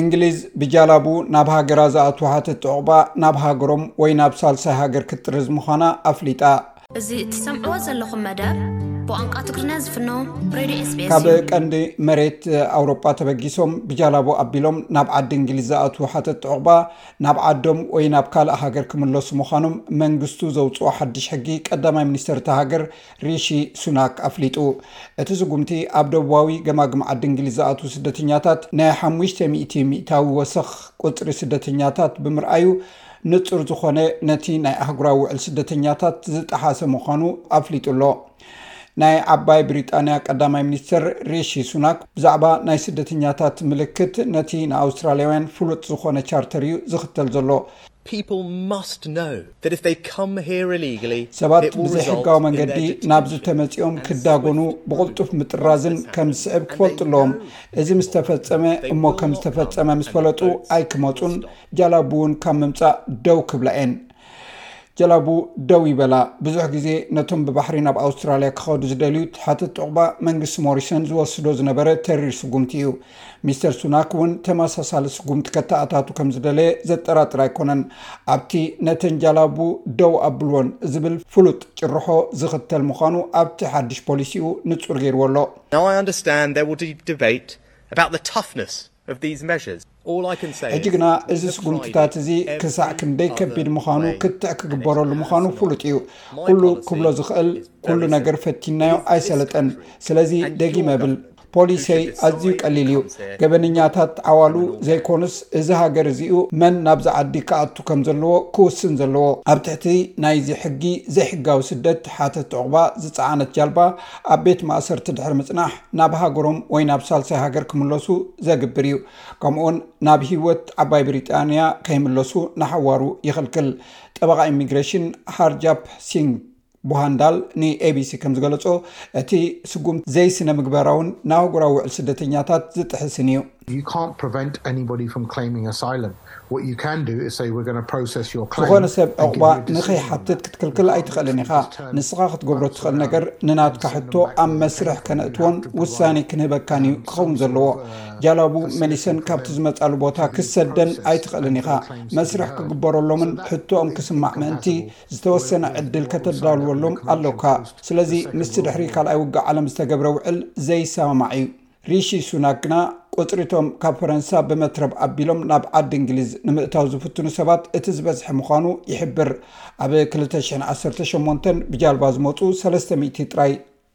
እንግሊዝ ብጃላቡ ናብ ሃገራ ዝኣትዉ ሓተቲ ዑቕባ ናብ ሃገሮም ወይ ናብ ሳልሳይ ሃገር ክትጥርዝ ምዃና ኣፍሊጣ። እዚ እትሰምዕዎ ዘለኹም መደብ ብቋንቋ ትግርኛ ዝፍኖ ሬድዮ SBS እዩ። ካብ ቀንዲ መሬት ኣውሮጳ ተበጊሶም ብጃላቡ ኣቢሎም ናብ ዓዲ እንግሊዝ ዝኣትዉ ሓተቲ ዑቕባ ናብ ዓዶም ወይ ናብ ካልእ ሃገር ክምለሱ ምዃኖም መንግስቱ ዘውጽኦ ሓድሽ ሕጊ ቀዳማይ ሚኒስተር እታ ሃገር ሪሺ ሱናክ ኣፍሊጡ። እቲ ስጉምቲ ኣብ ደቡባዊ ገማግም ዓዲ እንግሊዝ ዝኣትዉ ስደተኛታት ናይ ሓሙሽተ ሚእቲ ሚእታዊ ወሰኽ ቁጽሪ ስደተኛታት ብምርኣዩ ንጹር ዝኾነ ነቲ ናይ ኣህጉራዊ ውዕል ስደተኛታት ዝጠሓሰ ምዃኑ ኣፍሊጡ ኣሎ። ናይ ዓባይ ብሪጣንያ ቀዳማይ ሚኒስተር ሪሺ ሱናክ ብዛዕባ ናይ ስደተኛታት ምልክት ነቲ ንኣውስትራልያውያን ፍሉጥ ዝኾነ ቻርተር እዩ ዝኽተል ዘሎ ሰባት ብዘይሕጋዊ መንገዲ ናብዚ ተመፂኦም ክዳጎኑ ብቕልጡፍ ምጥራዝን ከም ዝስዕብ ክፈልጡ ኣለዎም። እዚ ምስ ተፈፀመ እሞ ከም ዝተፈፀመ ምስ ፈለጡ ኣይክመፁን፣ ጃላቡ እውን ካብ ምምፃእ ደው ክብላ እየን። ጀላቡ ደው ይበላ። ብዙሕ ግዜ ነቶም ብባሕሪ ናብ ኣውስትራሊያ ክኸዱ ዝደልዩ ትሓተቲ ዑቕባ መንግስቲ ሞሪሰን ዝወስዶ ዝነበረ ተሪር ስጉምቲ እዩ። ሚስተር ሱናክ እውን ተመሳሳሊ ስጉምቲ ከተኣታቱ ከም ዝደለየ ዘጠራጥር ኣይኮነን፣ ኣብቲ ነተን ጃላቡ ደው ኣብልወን ዝብል ፍሉጥ ጭርሖ ዝኽተል ምዃኑ ኣብቲ ሓድሽ ፖሊሲኡ ንጹር ገይርዎ ኣሎ። ሕጂ ግና እዚ ስጉምትታት እዚ ክሳዕ ክንደይ ከቢድ ምዃኑ ክትዕ ክግበረሉ ምዃኑ ፍሉጥ እዩ። ኩሉ ክብሎ ዝኽእል፣ ኩሉ ነገር ፈቲንናዮ ኣይሰለጠን፣ ስለዚ ደጊመ እብል፣ ፖሊሰይ ኣዝዩ ቀሊል እዩ። ገበነኛታት ዓዋሉ ዘይኮኑስ እዚ ሃገር እዚ'ዩ መን ናብዚ ዓዲ ክኣቱ ከም ዘለዎ ክውስን ዘለዎ። ኣብ ትሕቲ ናይዚ ሕጊ ዘይሕጋዊ ስደት ሓተቲ ዑቕባ ዝጸዓነት ጃልባ ኣብ ቤት ማእሰርቲ ድሕሪ ምጽናሕ ናብ ሃገሮም ወይ ናብ ሳልሳይ ሃገር ክምለሱ ዘግብር እዩ። ከምኡ'ውን ናብ ህይወት ዓባይ ብሪጣንያ ከይምለሱ ንሓዋሩ ይኽልክል። ጠበቓ ኢሚግሬሽን ሃርጃፕ ሲንግ። ቡሃንዳል ንኤቢሲ ከም ዝገለጾ፣ እቲ ስጉምቲ ዘይስነ-ምግባራውን ንኣህጉራዊ ውዕል ስደተኛታት ዝጥሕስን እዩ። ዝኾነ ሰብ ዑቕባ ንኸይሓትት ክትክልክል ኣይትኽእልን ኢኻ። ንስኻ ክትገብሮ እትኽእል ነገር ንናትካ ሕቶ ኣብ መስርሕ ከነእትዎን ውሳኔ ክንህበካን እዩ ክኸውን ዘለዎ። ጃላቡ መሊሰን ካብቲ ዝመጻሉ ቦታ ክትሰደን ኣይትኽእልን ኢኻ። መስርሕ ክግበረሎምን ሕቶኦም ክስማዕ ምእንቲ ዝተወሰነ ዕድል ከተዳልወሎም ኣሎካ። ስለዚ ምስቲ ድሕሪ ካልኣይ ውግእ ዓለም ዝተገብረ ውዕል ዘይሰማማዕ እዩ። ሪሺ ሱናክ ግና ቁጽሪ እቶም ካብ ፈረንሳ ብመትረብ ኣቢሎም ናብ ዓዲ እንግሊዝ ንምእታው ዝፍትኑ ሰባት እቲ ዝበዝሐ ምዃኑ ይሕብር። ኣብ ክልተ ሽሕን ዓሰርተ ሸሞንተን ብጃልባ ዝመጹ ሰለስተ ሚእቲ ጥራይ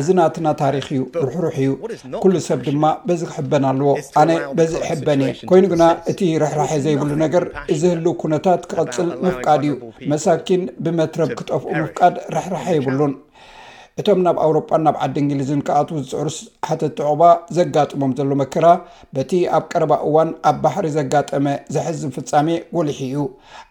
እዚ ናትና ታሪኽ እዩ፣ ርሕሩሕ እዩ፣ ኩሉ ሰብ ድማ በዚ ክሕበን ኣለዎ፣ ኣነ በዚ እሕበን እየ። ኮይኑ ግና እቲ ርሕራሐ ዘይብሉ ነገር እዚ ህልው ኩነታት ክቕጽል ምፍቃድ እዩ። መሳኪን ብመትረብ ክጠፍኡ ምፍቃድ ርሕራሐ የብሉን። እቶም ናብ ኣውሮጳን ናብ ዓዲ እንግሊዝን ክኣትዉ ዝጽዕሩ ሓተቲ ዑቕባ ዘጋጥሞም ዘሎ መከራ በቲ ኣብ ቀረባ እዋን ኣብ ባሕሪ ዘጋጠመ ዘሕዝን ፍጻሜ ጎሊሑ እዩ።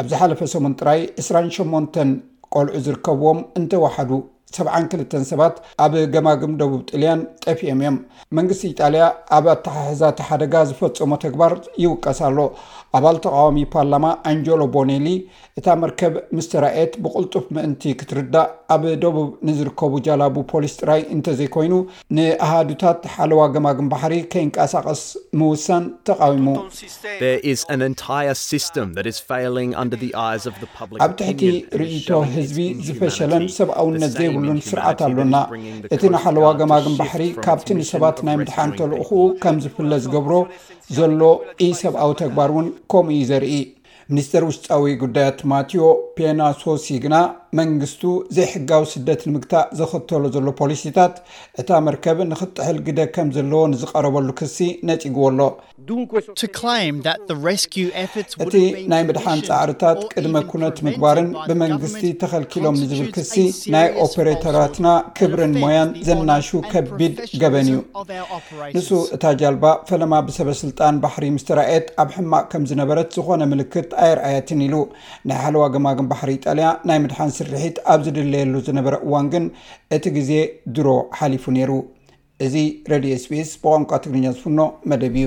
ኣብ ዝሓለፈ ሰሙን ጥራይ ዕስራን ሸሞንተን ቆልዑ ዝርከብዎም እንተወሓዱ፣ ሰብዓን ክልተን ሰባት ኣብ ገማግም ደቡብ ጥልያን ጠፊኦም እዮም። መንግስቲ ኢጣልያ ኣብ ኣተሓሕዛ እቲ ሓደጋ ዝፈጸሞ ተግባር ይውቀስ ኣሎ። ኣባል ተቓዋሚ ፓርላማ ኣንጀሎ ቦኔሊ እታ መርከብ ምስ ተራእየት ብቕልጡፍ ምእንቲ ክትርዳእ ኣብ ደቡብ ንዝርከቡ ጃላቡ ፖሊስ ጥራይ እንተዘይኮይኑ ንኣሃዱታት ሓለዋ ገማግም ባሕሪ ከይንቀሳቐስ ምውሳን ተቓዊሙ። ኣብ ትሕቲ ርእይቶ ህዝቢ ዝፈሸለን ሰብኣውነት ዘይብሉን ስርዓት ኣሎና። እቲ ንሓለዋ ገማግም ባሕሪ ካብቲ ንሰባት ናይ ምድሓን ተልእኾኡ ከም ዝፍለ ዝገብሮ ዘሎ ኢሰብኣዊ ተግባር እውን ከምኡ እዩ ዘርኢ። ሚኒስተር ውሽጣዊ ጉዳያት ማቲዮ ፔና ሶሲ ግና መንግስቱ ዘይሕጋዊ ስደት ንምግታእ ዘኸተሎ ዘሎ ፖሊሲታት እታ መርከብ ንኽጥሕል ግደ ከም ዘለዎ ንዝቐረበሉ ክሲ ነጺግዎ ኣሎ። እቲ ናይ ምድሓን ጻዕርታት ቅድመ ኩነት ምግባርን ብመንግስቲ ተኸልኪሎም ንዝብል ክሲ ናይ ኦፐሬተራትና ክብርን ሞያን ዘናሹ ከቢድ ገበን እዩ። ንሱ፣ እታ ጃልባ ፈለማ ብሰበስልጣን ባሕሪ ምስ ተራእየት ኣብ ሕማቕ ከም ዝነበረት ዝዀነ ምልክት ኣየርኣየትን ኢሉ። ናይ ሓለዋ ገማግም ባሕሪ ኢጣልያ ናይ ምድሓን ስርሒት ኣብ ዝድለየሉ ዝነበረ እዋን ግን እቲ ግዜ ድሮ ሓሊፉ ነይሩ። እዚ ሬድዮ ኤስቢኤስ ብቋንቋ ትግርኛ ዝፍኖ መደብ እዩ።